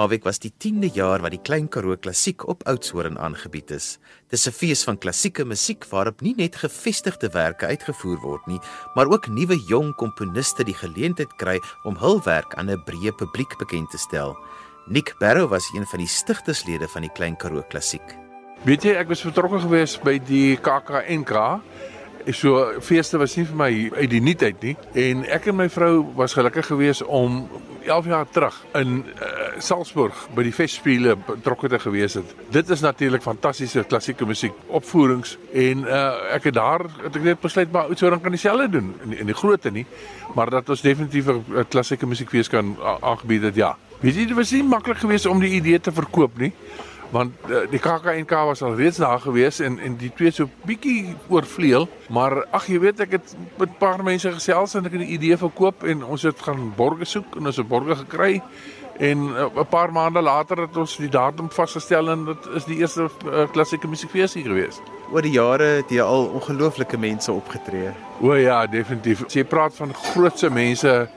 Naweek was die 10de jaar wat die Klein Karoo Klassiek op Oudtshoorn aangebied is. Dis 'n fees van klassieke musiek waarop nie net gevestigde werke uitgevoer word nie, maar ook nuwe jong komponiste die geleentheid kry om hul werk aan 'n breë publiek bekend te stel. Nick Barrow was een van die stigterslede van die Klein Karoo Klassiek. Weet jy, ek was betrokke geweest by die KAKNK so feeste was nie vir my uit die nuutheid nie en ek en my vrou was gelukkig geweest om 11 jaar terug in uh, Salzburg by die Festspiele betrokke te gewees het. Dit is natuurlik fantastiese klassieke musiek opvoerings en uh, ek het daar het ek net besluit maar so dan kan dieselfde doen in in die grootte nie, maar dat ons definitief 'n klassieke musiekfees kan aangebied het ja. Weet jy dit was nie maklik geweest om die idee te verkoop nie want uh, die KAKNK was al reeds daar gewees en en die twee so bietjie oorvleuel maar ag jy weet ek het met 'n paar mense gesels en ek het 'n idee verkoop en ons het gaan borge soek en ons het borge gekry en eh, 'n uh, paar maande later het ons die datum vasgestel en dit is die eerste uh, klassieke musiekfees hier gewees oor die jare het jy al ongelooflike mense opgetree. O ja definitief. As jy praat van grootse mense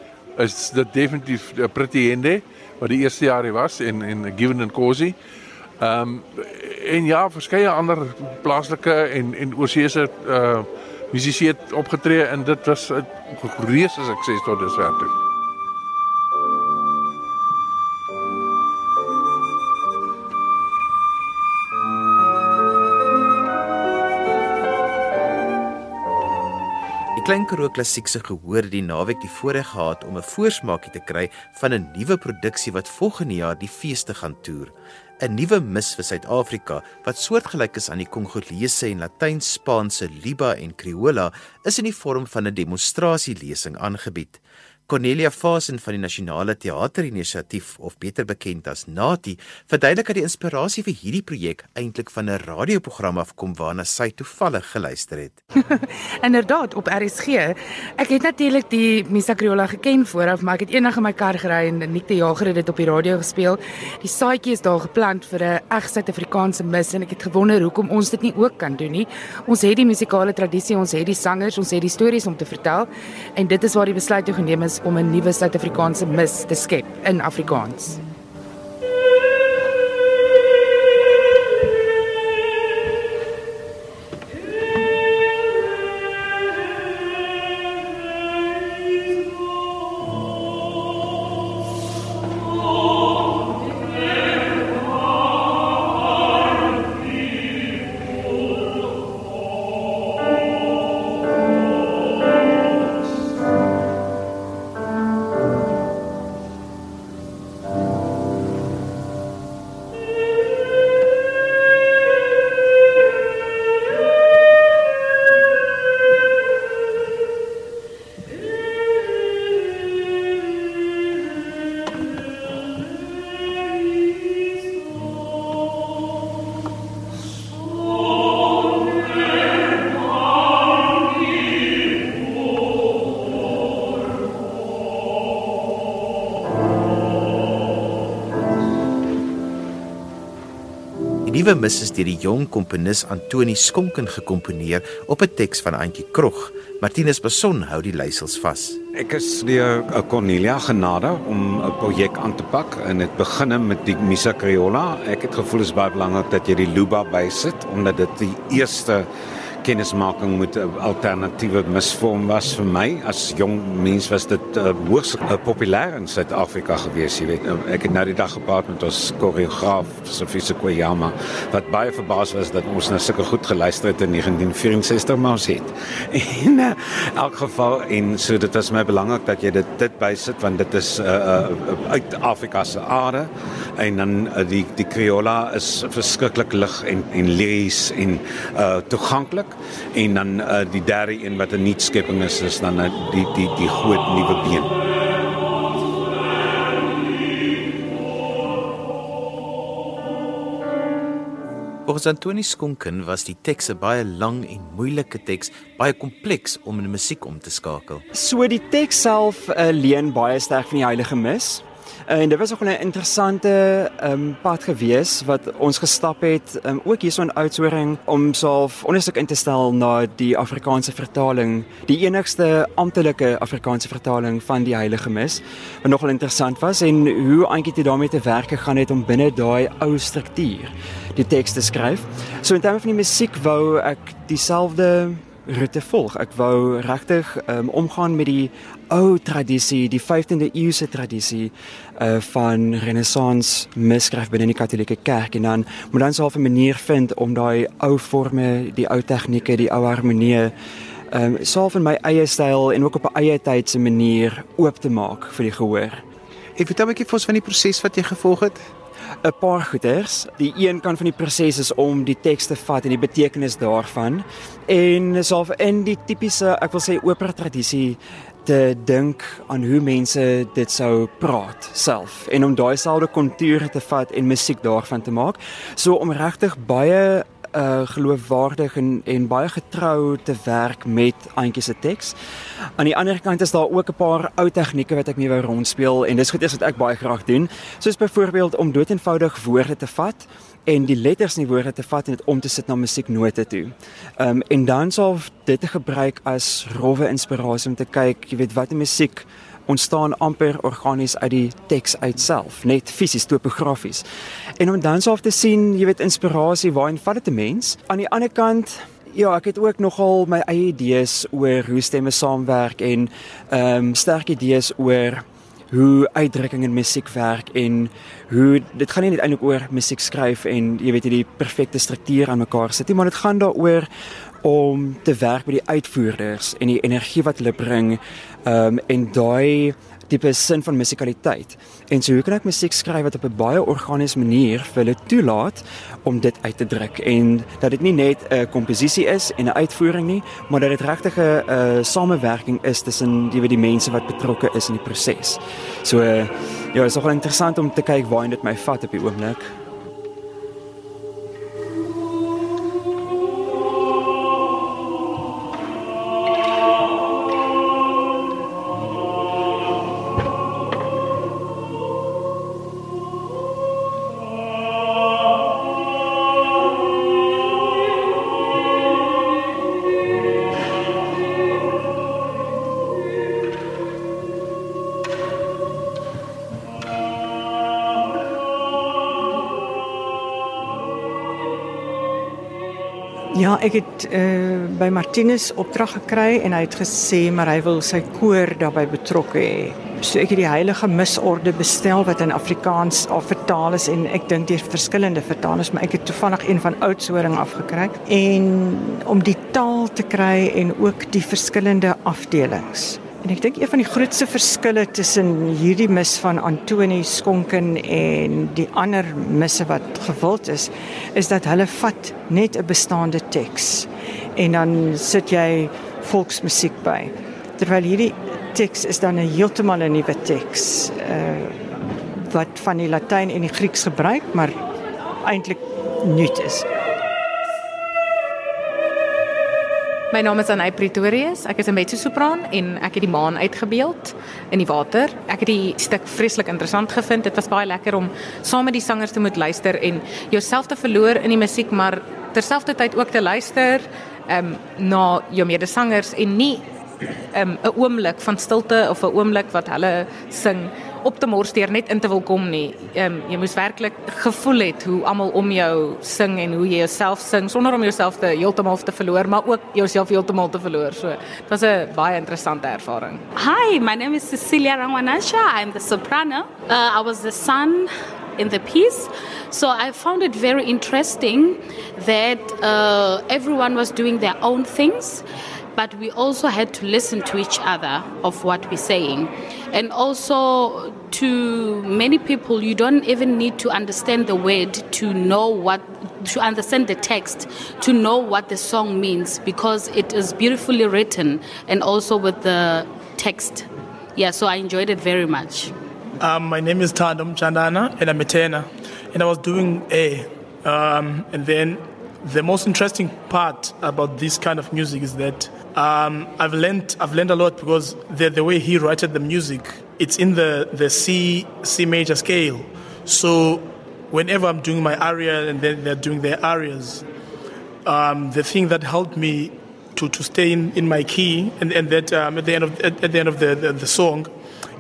is dit definitief Pretty Hende wat die eerste jaar hier was en en Given and Cozy. Ehm um, en ja, verskeie ander plaaslike en en oorseese uh musisië het opgetree en dit was 'n reuse sukses tot dusver toe. Die Klein Karoo Klassiek se gehoor die naweek die voorreg gehad om 'n voorsmaakie te kry van 'n nuwe produksie wat volgende jaar die feeste gaan toer. 'n nuwe mis vir Suid-Afrika wat soortgelyk is aan die Kongolese en Latyns-Spaanse Liba en Kriola is in die vorm van 'n demonstrasielesing aangebied. Cornelia Fasen van die Nasionale Teaterinisiatief of beter bekend as NATI, verduidelik dat die inspirasie vir hierdie projek eintlik van 'n radioprogram afkom waarna sy toevallig geluister het. Inderdaad, op RSG. Ek het natuurlik die Misa Criolla geken vooraf, maar ek het eendag in my kar gery en Nick die Jager het dit op die radio gespeel. Die saadjie is daar geplant vir 'n eg Suid-Afrikaanse mis en ek het gewonder hoekom ons dit nie ook kan doen nie. Ons het die musikale tradisie, ons het die sangers, ons het die stories om te vertel en dit is waar die besluit toe geneem is om 'n nuwe Suid-Afrikaanse mis te skep in Afrikaans. Nuwe mis is deur die jong komponis Antoni Skonken gekomponeer op 'n teks van Antjie Krog. Martinus Beson hou die leiersels vas. Ek is deur Cornelia genade om 'n projek aan te pak en dit begin met die Misa Criolla. Ek het gevoel is baie belangrik dat jy die Luba bysit omdat dit die eerste kennismaking met 'n alternatiewe misvorm was vir my. As jong mens was dit uh, hoogs uh, populêr in Suid-Afrika gewees jy weet. Ek het nou die dag gepraat met ons koreograaf Sofie Sekoyama wat baie verbaas was dat ons nou sulke goed geluister het in 1964 maar ons het. In uh, elk geval en so dit is my belangrik dat jy dit dit bysit want dit is uh, uh, uit Afrika se aarde. En dan uh, die die Kriola is verskriklik lig en en liries en uh, toeganklik en dan uh, die derde een wat 'n nuut skepping is is dan uh, die die die groot nuwe been. Volgens Antoni Skonken was die teks 'n baie lang en moeilike teks, baie kompleks om in musiek om te skakel. So die teks self uh, leen baie sterk van die Heilige Mis en dit was ook 'n interessante um, pad gewees wat ons gestap het um, ook hierso in Oudtshoorn om self ondersoek in te stel na die Afrikaanse vertaling, die enigste amptelike Afrikaanse vertaling van die Heilige Mis, wat nogal interessant was en hoe Antjie dit daarmee te werk gegaan het om binne daai ou struktuur die teks te skryf. So in terme van die musiek wou ek dieselfde roete volg. Ek wou regtig um, omgaan met die ou tradisie, die 15de eeuse tradisie uh van renessans misskryf binne die Katolieke Kerk en dan moet dan self 'n manier vind om daai ou forme, die ou tegnieke, die ou harmonie um self in my eie styl en ook op 'n eie tyd se manier oop te maak vir die gehoor. Ek vertel 'n bietjie vir ons van die proses wat jy gevolg het. 'n paar goeders. Die een kant van die proses is om die teks te vat en die betekenis daarvan en self in die tipiese, ek wil sê opera tradisie te dink aan hoe mense dit sou praat self en om daai selfde konture te vat en musiek daarvan te maak. So om regtig baie uh geloofwaardig en en baie getrou te werk met Antjie se teks. Aan die ander kant is daar ook 'n paar ou tegnieke wat ek mee wou rondspeel en dis goed is wat ek baie graag doen. Soos byvoorbeeld om doeteenvoudig woorde te vat en die letters in die woorde te vat en dit om te sit na musieknote toe. Ehm um, en dan sal dit te gebruik as rowwe inspirasie om te kyk, jy weet wat 'n musiek ontstaan amper organies uit die teks uitself, net fisies topografies. En om dan soof te sien, jy weet inspirasie waarheen vat dit 'n mens? Aan die ander kant Ja, ek het ook nogal my eie idees oor hoe stemme saamwerk en ehm um, sterk idees oor hoe uitdrukking in musiek werk en hoe dit gaan nie net eintlik oor musiek skryf en jy weet hierdie perfekte struktuur aan mekaar sit nie, maar dit gaan daaroor om te werk met die uitvoerders en die energie wat hulle bring um, en daai tipe sin van musikaliteit. En so hoe kan ek musiek skryf wat op 'n baie organiese manier vir hulle toelaat om dit uit te druk en dat dit nie net 'n komposisie is en 'n uitvoering nie, maar dat dit regtig 'n uh, samewerking is tussen die die mense wat betrokke is in die proses. So uh, ja, is nogal interessant om te kyk waar dit my vat op die oomblik. Ja, ek het uh, by Martinus opdrag gekry en hy het gesê maar hy wil sy koor daarbey betrokke hê. So ek het die heilige misorde bestel wat in Afrikaans al vertaal is en ek dink deur verskillende vertalers, maar ek het toevallig een van Oudtshoorn afgekry en om die taal te kry en ook die verskillende afdelings. En ek dink een van die grootste verskille tussen hierdie mis van Antoni Skonken en die ander misse wat gewild is, is dat hulle vat net 'n bestaande teks en dan sit jy volksmusiek by. Terwyl hierdie teks is dan 'n heeltemal 'n nuwe teks uh wat van die Latyn en die Grieks gebruik, maar eintlik nuut is. My naam is Anay Pretorius. Ek is 'n mezzo-sopran en ek het die maan uitgebeeld in die water. Ek het die stuk vreeslik interessant gevind. Dit was baie lekker om saam met die sangers te moet luister en jouself te verloor in die musiek, maar terselfdertyd ook te luister ehm um, na jou medesangers en nie ehm, 'n um, oomblik van stilte of 'n oomblik wat hulle sing op te mors deur net in te wil kom nie. Ehm um, jy moes werklik gevoel het hoe almal om jou sing en hoe jy jouself sing sonder om jouself te heeltemal te verloor, maar ook jouself heeltemal te verloor. So dit was 'n baie interessante ervaring. Hi, my name is Cecilia Rangwanasha. I'm the soprano. Uh, I was the son in the piece. So I found it very interesting that uh, everyone was doing their own things. But we also had to listen to each other of what we're saying. And also, to many people, you don't even need to understand the word to know what, to understand the text, to know what the song means, because it is beautifully written and also with the text. Yeah, so I enjoyed it very much. Um, my name is Tandem Chandana, and I'm a tenor. And I was doing A. Um, and then the most interesting part about this kind of music is that um, I've learned I've learned a lot because the the way he wrote the music it's in the the C C major scale. So whenever I'm doing my aria and then they're doing their arias, um, the thing that helped me to, to stay in, in my key and, and that um, at the end of at, at the end of the, the, the song,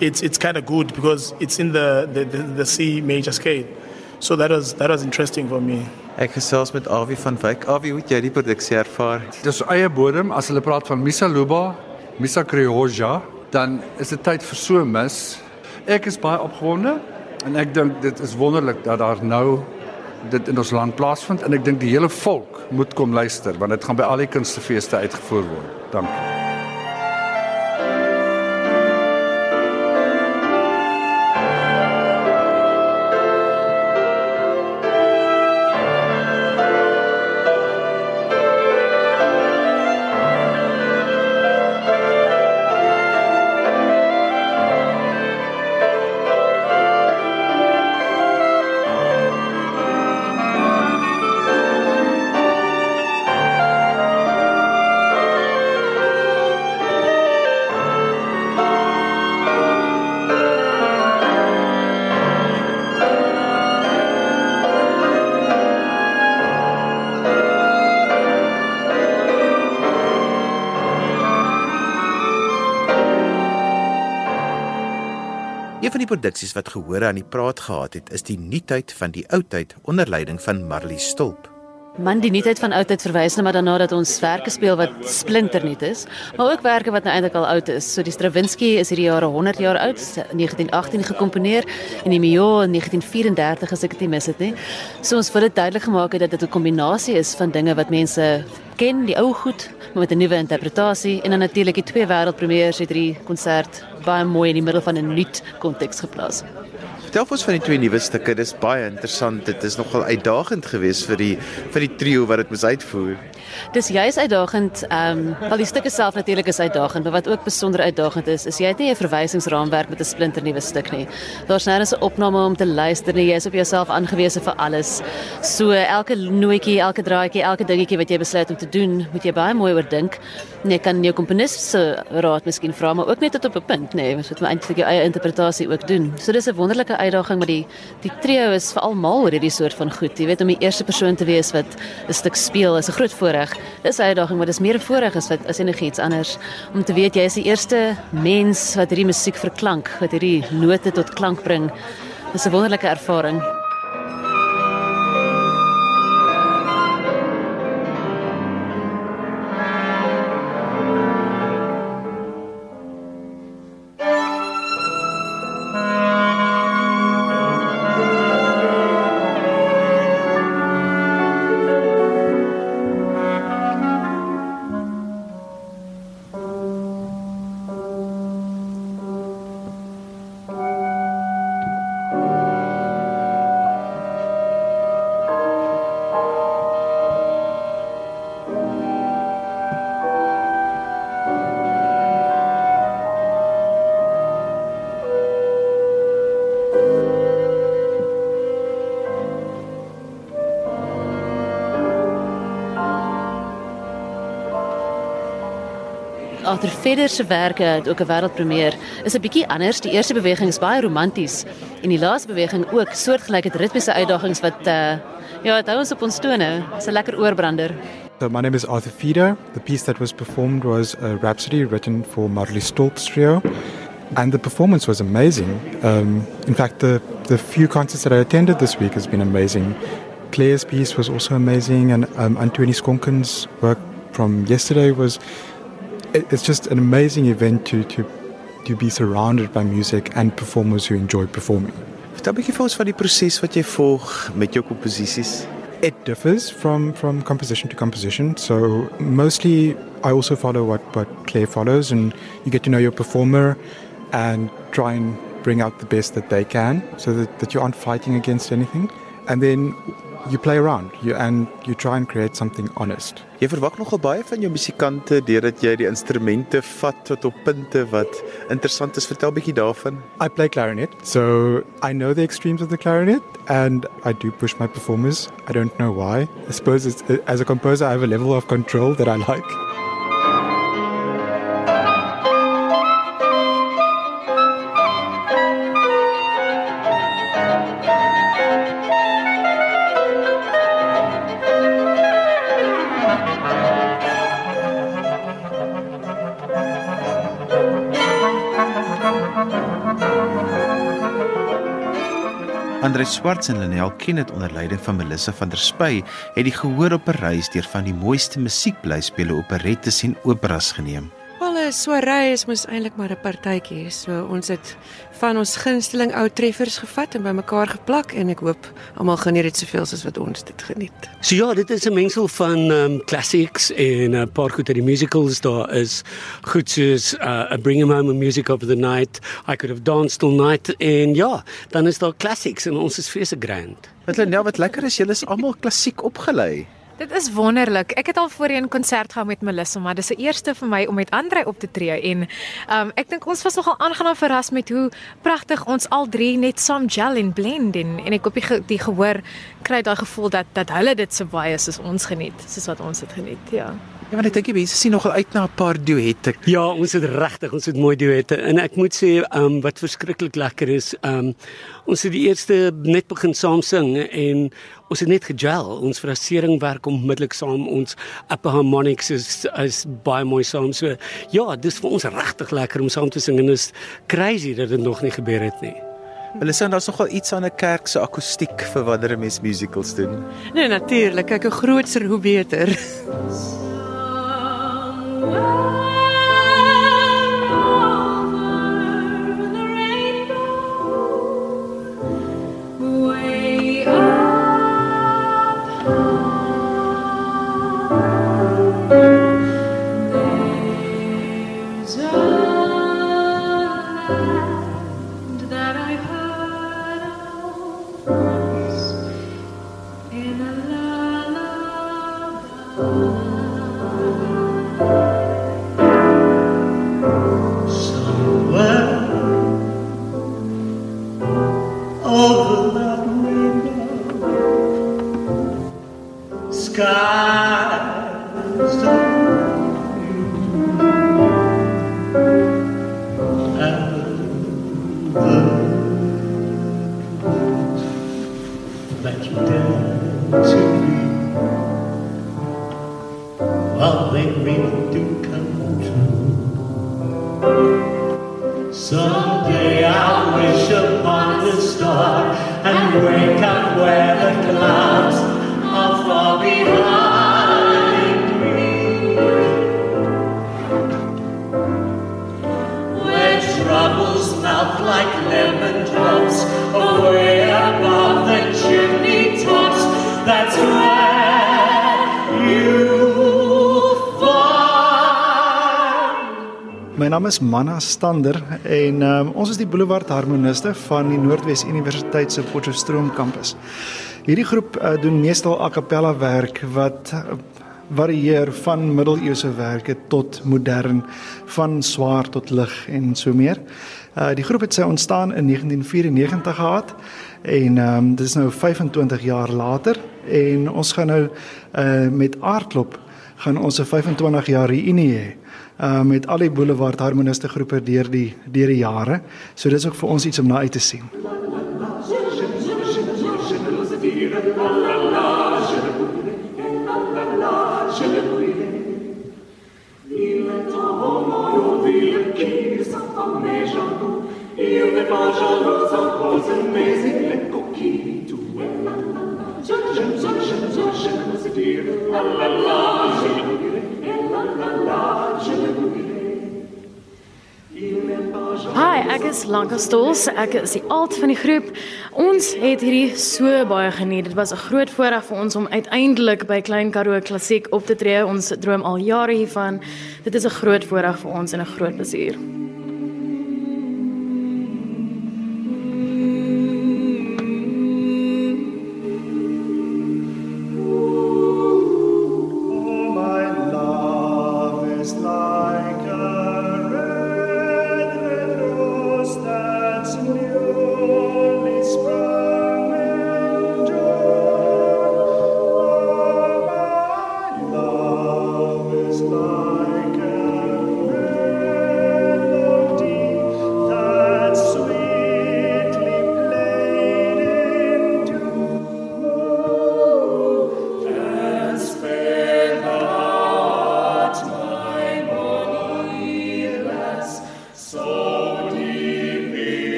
it's it's kind of good because it's in the, the, the, the C major scale. So that was that was interesting for me. Ek gesels met Avi van Wyk. Avi, hoe het jy die produksie ervaar? Dis eie bodem as hulle praat van Misa Luba, Misa Creoja, dan is dit tyd vir so mis. Ek is baie opgewonde en ek dink dit is wonderlik dat daar nou dit in ons land plaasvind en ek dink die hele volk moet kom luister want dit gaan by al die kunstefeeste uitgevoer word. Dankie. Produksies wat gehore aan die praat gehad het, is die nuutheid van die oudheid onder leiding van Marley Stolp. Man, die nuutheid van oudheid verwys nou maar daarna dat ons werke speel wat splinternuut is, maar ook werke wat nou eintlik al oud is. So die Stravinsky is hierdie jare 100 jaar oud, 1918 gekomponeer en die Mio in 1934 as ek dit nie mis het nie. So ons wil dit duidelik gemaak het dat dit 'n kombinasie is van dinge wat mense ken, die ou goed, maar met 'n nuwe interpretasie en dan natuurlik die twee wêreldpremiers het hierdie konsert baie mooi in die middel van 'n nuut konteks geplaas. Vertel ons van die twee nuwe stukke. Dis baie interessant. Dit is nogal uitdagend geweest vir die vir die trio wat dit moes uitvoer. Dis juis uitdagend, ehm um, wel die stukke self natuurlik is uitdagend, maar wat ook besonder uitdagend is, is jy het nie 'n verwysingsraamwerk met 'n splinternuwe stuk nie. Daar's nêrens 'n opname om te luister nie. Jy is op jouself aangewese vir alles. So elke nootjie, elke draadjie, elke dingetjie wat jy besluit om te doen, moet jy baie mooi oordink. Jy kan jou komponis se raad miskien vra, maar ook net tot op 'n punt, nê, nee, jy moet eintlik jou eie interpretasie ook doen. So dis 'n wonderlike uitdaging, maar die die trio is veral mal oor hierdie soort van goed. Jy weet om die eerste persoon te wees wat 'n stuk speel is 'n groot voorreg. Dis 'n uitdaging, maar dis meer 'n voorreg as wat as enigiets anders om te weet jy is die eerste mens wat hierdie musiek verklank, wat hierdie note tot klank bring. Dis 'n wonderlike ervaring. Arthur Vedder se werke het ook 'n wêreldpremier. Is 'n bietjie anders. Die eerste beweging is baie romanties en die laaste beweging ook soortgelyk het ritmiese uitdagings wat uh ja, dit hou ons op ons tone. Dis 'n lekker oorbrander. So my name is Arthur Feeder. The piece that was performed was a rhapsody written for Marley Stolp's trio. And the performance was amazing. Um, in fact, the, the few concerts that I attended this week has been amazing. Claire's piece was also amazing, and um, Antoine Skonken's work from yesterday was it's just an amazing event to, to, to be surrounded by music and performers who enjoy performing. Vertel 'n bietjie vir ons van die proses wat jy volg met jou komposisies. It differs from, from composition to composition. So mostly I also follow what, what Claire follows and you get to know your performer and try and bring out the best that they can so that, that you aren't fighting against anything. And then you play around you, and you try and create something honest. Jy verwag nogal baie van jou musikante deurdat jy die instrumente vat tot op punte wat interessant is. Vertel bietjie daarvan. I play clarinet, so I know the extremes of the clarinet and I do push my performers. I don't know why. I suppose it's, as a composer I have a level of control that I like. Andre Swarts en Lenel Kenneth onder leiding van Melissa van der Spy het die gehoor op 'n reis deur van die mooiste musiekblyspele, operettes en operas geneem. 'n soirée is mos eintlik maar 'n partytjie. So ons het van ons gunsteling ou treffers gevat en bymekaar geplak en ek hoop almal geniet dit soveel soos wat ons dit geniet. So ja, dit is 'n mengsel van um classics en 'n uh, paar goeie die musicals daar is goed soos uh, a Bring 'em Home a Music of the Night, I Could Have Danced All Night en ja, dan is daar classics en ons is fees grand. Wat nou wat lekker is, julle is almal klassiek opgelei. Dit is wonderlik. Ek het al voorheen konsert gehou met Melissa, maar dis 'n eerste vir my om met Andre op te tree en um ek dink ons was nogal aangenaam verras met hoe pragtig ons al drie net saam gel en blend en en ek hoop die, die gehoor kry daai gevoel dat dat hulle dit so baie soos ons geniet, soos wat ons dit geniet, ja. Ja, want ek dink mense sien nogal uit na 'n paar duette. Ja, ons het regtig, ons het mooi duette en ek moet sê, ehm um, wat verskriklik lekker is, ehm um, ons het die eerste net begin saam sing en ons het net gegel. Ons frasering werk onmiddellik saam. Ons upper harmonics is is baie mooi saam. So ja, dis vir ons regtig lekker om saam te sing en is crazy dat dit nog nie gebeur het nie. Hulle sê daar's nogal iets aan 'n kerk se akoestiek vir wanneer 'n mens musicals doen. Nee, natuurlik. Kyk, hoe groter hoe beter. My naam is Manna Stander en um, ons is die Boulevard Harmoniste van die Noordwes Universiteit se Potchefstroom kampus. Hierdie groep uh, doen meestal a cappella werk wat uh, varieer van middeleeuse werke tot modern, van swaar tot lig en so meer. Uh, die groep het sy ontstaan in 1994 gehad en um, dit is nou 25 jaar later en ons gaan nou uh, met aardklop gaan ons 'n 25 jaar reunie hê uh met al die boulevard harmoniste groepe deur die deur die jare. So dis ook vir ons iets om na uit te sien. Il n'est pas jaloux en cause, dire, la la la, je le dirai, la la la, je le Hi, ek is Lanka Stols. Ek is die alt van die groep. Ons het hierdie so baie geniet. Dit was 'n groot voorreg vir ons om uiteindelik by Klein Karoo Klassiek op te tree. Ons droom al jare hiervan. Dit is 'n groot voorreg vir ons en 'n groot plesier.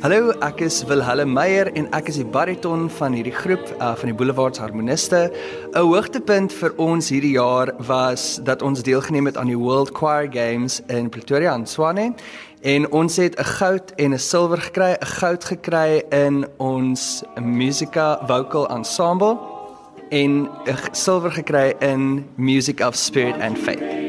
Hallo, ek is Wilhelm Meyer en ek is die bariton van hierdie groep uh, van die Boulevards Harmoniste. 'n Hoogtepunt vir ons hierdie jaar was dat ons deelgeneem het aan die World Choir Games in Pretoria in Swane en ons het 'n goud en 'n silwer gekry, 'n goud gekry in ons Musica Vocal Ensemble en 'n silwer gekry in Music of Spirit and Faith.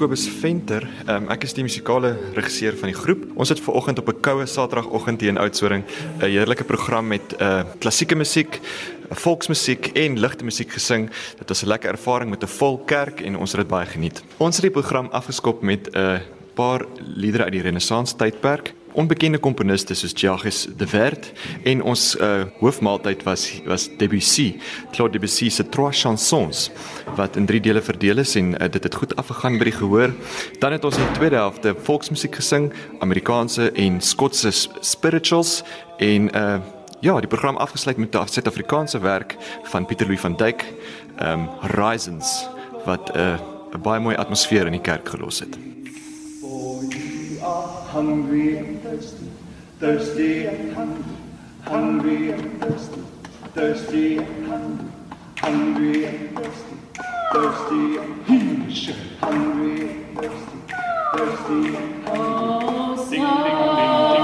Kobus Venter. Um, ek is die musikale regisseur van die groep. Ons het ver oggend op 'n koue Saterdagoggend hier in Oudtshoorn 'n heerlike program met uh, klassieke musiek, volksmusiek en ligte musiek gesing. Dit was 'n lekker ervaring met 'n vol kerk en ons het dit baie geniet. Ons het die program afgeskop met 'n uh, paar liedere uit die Renessans tydperk onbekende komponiste soos Jacques de Vert en ons uh, hoofmaaltyd was was Debussy, Claude Debussy se Trois Chansons wat in drie dele verdeel is en uh, dit het goed afgegaan by die gehoor. Dan het ons in die tweede helfte volksmusiek gesing, Amerikaanse en Skotse spirituals en uh ja, die program afgesluit met 'n Suid-Afrikaanse werk van Pieter Louw van Dijk, um Horizons wat 'n uh, baie mooi atmosfeer in die kerk gelos het hungry and thirsty, thirsty and hungry, hungry and thirsty, thirsty and hungry, hungry and thirsty, thirsty and hungry, hungry and thirsty, thirsty and hungry. Ding.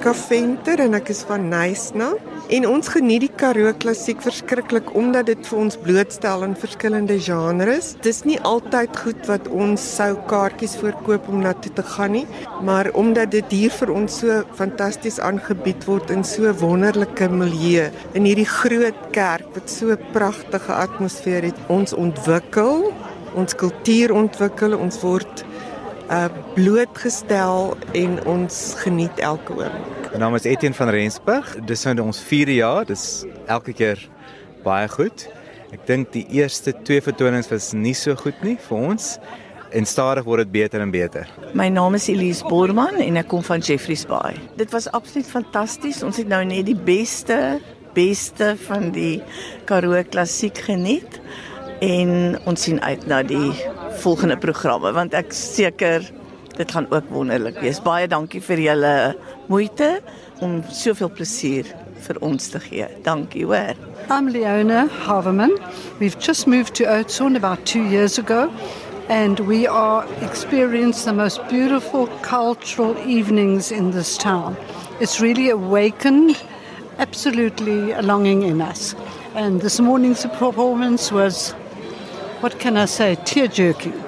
Monica Venter en ek is van Nysna en ons geniet die Karoo klassiek verskriklik omdat dit vir ons blootstel aan verskillende genres. Dis nie altyd goed wat ons sou kaartjies voorkoop om na toe te gaan nie, maar omdat dit hier vir ons so fantasties aangebied word in so wonderlike milieu in hierdie groot kerk wat so pragtige atmosfeer het, ons ontwikkel, ons kultuur ontwikkel, ons word uh blootgestel en ons geniet elke oomblik. My naam is Etienne van Rensburg. Dis nou ons 4de jaar. Dis elke keer baie goed. Ek dink die eerste twee vertonings was nie so goed nie vir ons. En stadig word dit beter en beter. My naam is Elise Borman en ek kom van Jeffreys Bay. Dit was absoluut fantasties. Ons het nou net die beste beste van die Karoo klassiek geniet en ons sien uit na die volgende programme want ek seker dit gaan ook wonderlik wees. Baie dankie vir julle moeite om soveel plesier vir ons te gee. Dankie hoor. I'm Leona Haverman. We've just moved to Oudtshoorn about 2 years ago and we are experiencing the most beautiful cultural evenings in this town. It's really awakened absolutely a longing in us. And this morning's performance was what can I say, tear jerking.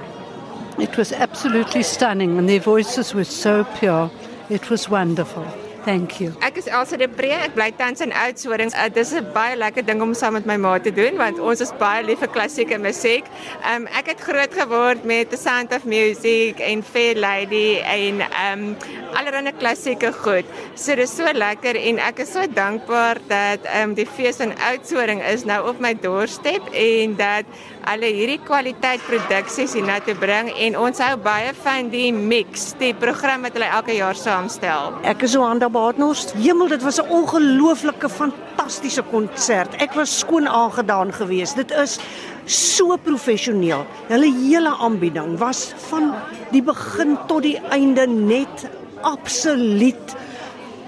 It was absolutely stunning, and their voices were so pure. It was wonderful. Thank you. Ek is Elsa de Pre. Ek bly tans in Oudtshoorn. Uh, dit is 'n baie lekker ding om saam met my ma te doen want ons is baie lief vir klassieke musiek. Um ek het groot geword met The Sound of Music en Fair Lady en um allerlei klassieke goed. So dit is so lekker en ek is so dankbaar dat um die fees in Oudtshoorn is nou op my doorstep en dat hulle hierdie kwaliteit produksies hier na toe bring en ons hou baie van die mix, die program wat hulle elke jaar saamstel. Ek is Johanna Baatnost. Hemel, dit was 'n ongelooflike fantastiese konsert. Ek was skoon aangedaan geweest. Dit is so professioneel. Hulle hele aanbieding was van die begin tot die einde net absoluut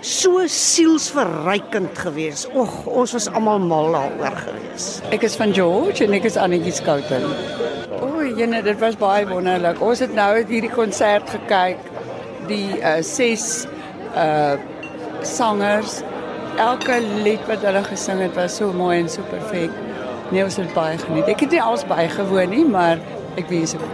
so sielsverrykend geweest. Ag, ons was almal mal daaroor geweest. Ek is van George en ek is Annetjie Skouten. O, jene, dit was baie wonderlik. Ons het nou hierdie konsert gekyk. Die uh ses uh sangers. Elke lied wat hulle gesing het was so mooi en so perfek. Nee, ons het baie geniet. Ek het nie alles bygewoon nie, maar ek wens ek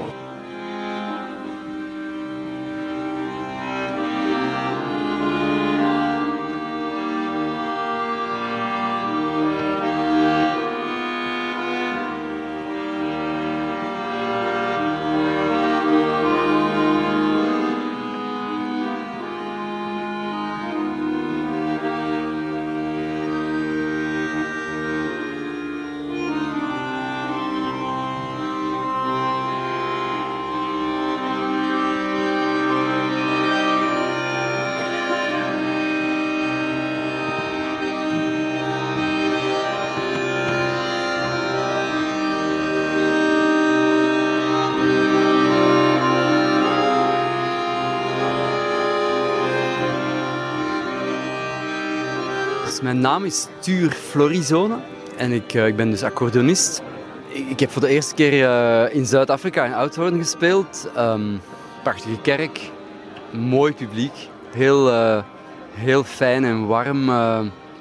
Mijn naam is Tuur Florizone en ik, uh, ik ben dus accordeonist. Ik, heb voor de eerste keer uh, in Zuid-Afrika in Oudhoorn gespeeld. Um, prachtige kerk, mooi publiek, heel, uh, heel fijn en warm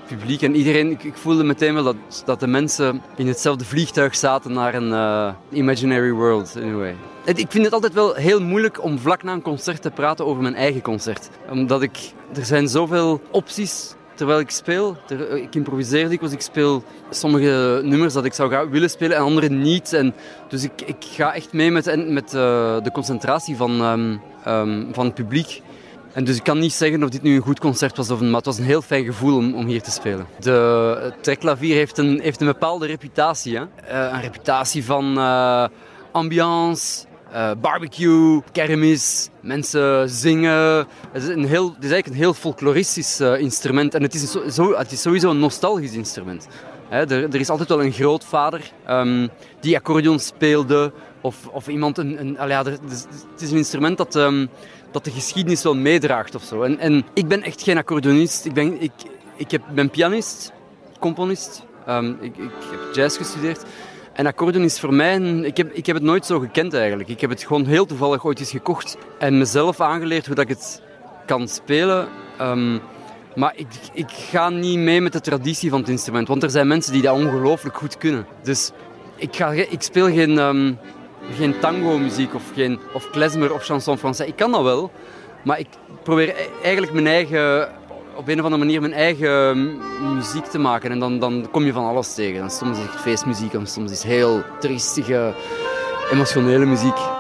publiek. En iedereen, ik, ik, voelde meteen wel dat, dat de mensen in hetzelfde vliegtuig zaten naar een imaginary world. Anyway. Ik vind het altijd wel heel moeilijk om vlak na een concert te praten over mijn eigen concert. Omdat ik, er zijn zoveel opties terwijl ik speel. Ik improviseer dikwijls, ik speel sommige nummers dat ik zou gaan willen spelen en andere niet. En dus ik, ik ga echt mee met, met uh, de concentratie van, um, um, van het publiek. En dus ik kan niet zeggen of dit nu een goed concert was, of een, maar het was een heel fijn gevoel om, om hier te spelen. De trekklavier heeft een, heeft een bepaalde reputatie. Hè? Uh, een reputatie van ambiance, uh, barbecue, kermis, mensen zingen. Het is, een heel, eigenlijk een heel folkloristisch uh, instrument en het is, zo, het is sowieso een nostalgisch instrument. Er, er, is altijd wel een grootvader um, die accordeon speelde of, of iemand een... een er, het is een instrument dat, um, dat de geschiedenis wel meedraagt of zo. En, en ik ben echt geen accordeonist. Ik ben, ik, ik heb, ben pianist, componist. Um, ik, ik heb jazz gestudeerd. En accordeon is voor mij, ik, heb, ik heb het nooit zo gekend eigenlijk. Ik heb het gewoon heel toevallig ooit eens gekocht en mezelf aangeleerd hoe dat ik het kan spelen. Um, maar ik, ik ga niet mee met de traditie van het instrument, want er zijn mensen die dat ongelooflijk goed kunnen. Dus ik, ga, ik speel geen, um, geen tango-muziek of, geen, of klezmer of chanson français. Ik kan dat wel, maar ik probeer e-, eigenlijk mijn eigen op een of andere manier mijn eigen muziek te maken. En dan, dan kom je van alles tegen. Dan soms is het feestmuziek, en soms is het heel triestige, emotionele muziek.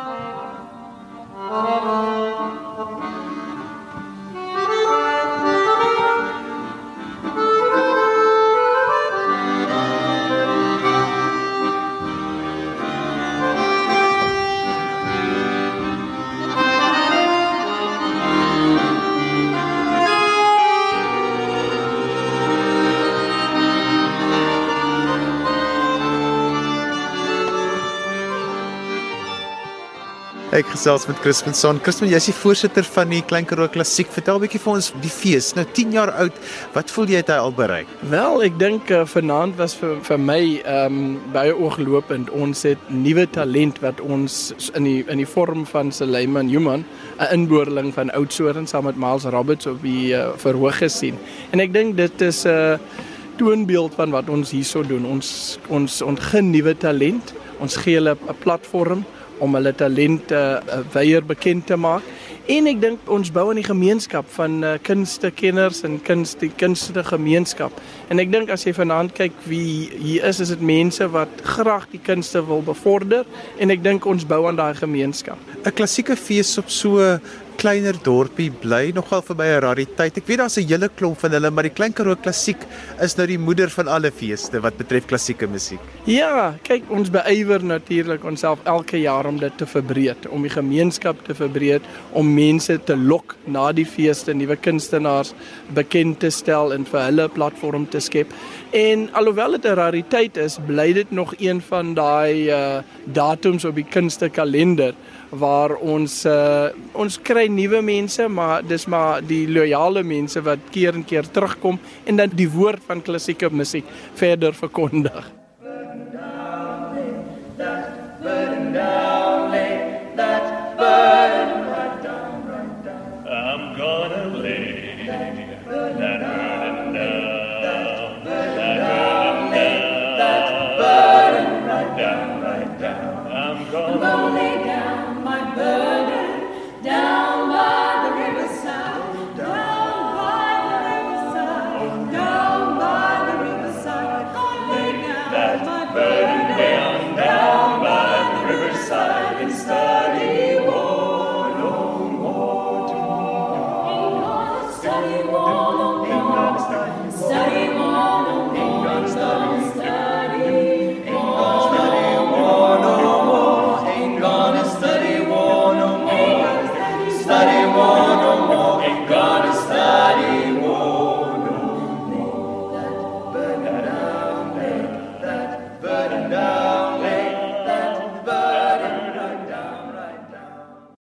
Ek gesels met Crispin Son. Crispin, jy's die voorsitter van die Klein Karoo Klassiek. Vertel 'n bietjie vir ons die fees. Nou 10 jaar oud. Wat voel jy het hy al bereik? Wel, ek dink uh, vanaand was vir vir my ehm um, baie ooglopend. Ons het nuwe talent wat ons in die in die vorm van Suleiman Human, 'n inboorling van Oudtshoorn saam met Miles Roberts op die uh, verhoog gesien. En ek dink dit is 'n uh, toonbeeld van wat ons hierso doen. Ons ons ontgin nuwe talent. Ons gee hulle 'n platform om hulle talente uh, weier bekend te maak. En ek dink ons bou aan die gemeenskap van uh, kunstekenners en kunst die kunste gemeenskap. En ek dink as jy vanaand kyk wie hier is, is dit mense wat graag die kunste wil bevorder en ek dink ons bou aan daai gemeenskap. 'n Klassieke fees op so kleiner dorpie bly nogal vir my 'n rariteit. Ek weet daar's 'n hele klomp van hulle, maar die Klein Karoo Klassiek is nou die moeder van alle feeste wat betref klassieke musiek. Ja, kyk, ons beywer natuurlik onsself elke jaar om dit te verbreek, om die gemeenskap te verbreek, om mense te lok na die feeste, nuwe kunstenaars bekend te stel en vir hulle 'n platform te skep. En alhoewel dit 'n rariteit is, bly dit nog een van daai uh datums op die kunstekalender waar ons uh, ons kry nuwe mense, maar dis maar die loyale mense wat keer en keer terugkom en dan die woord van klassieke musiek verder verkondig. Burn down, burn down.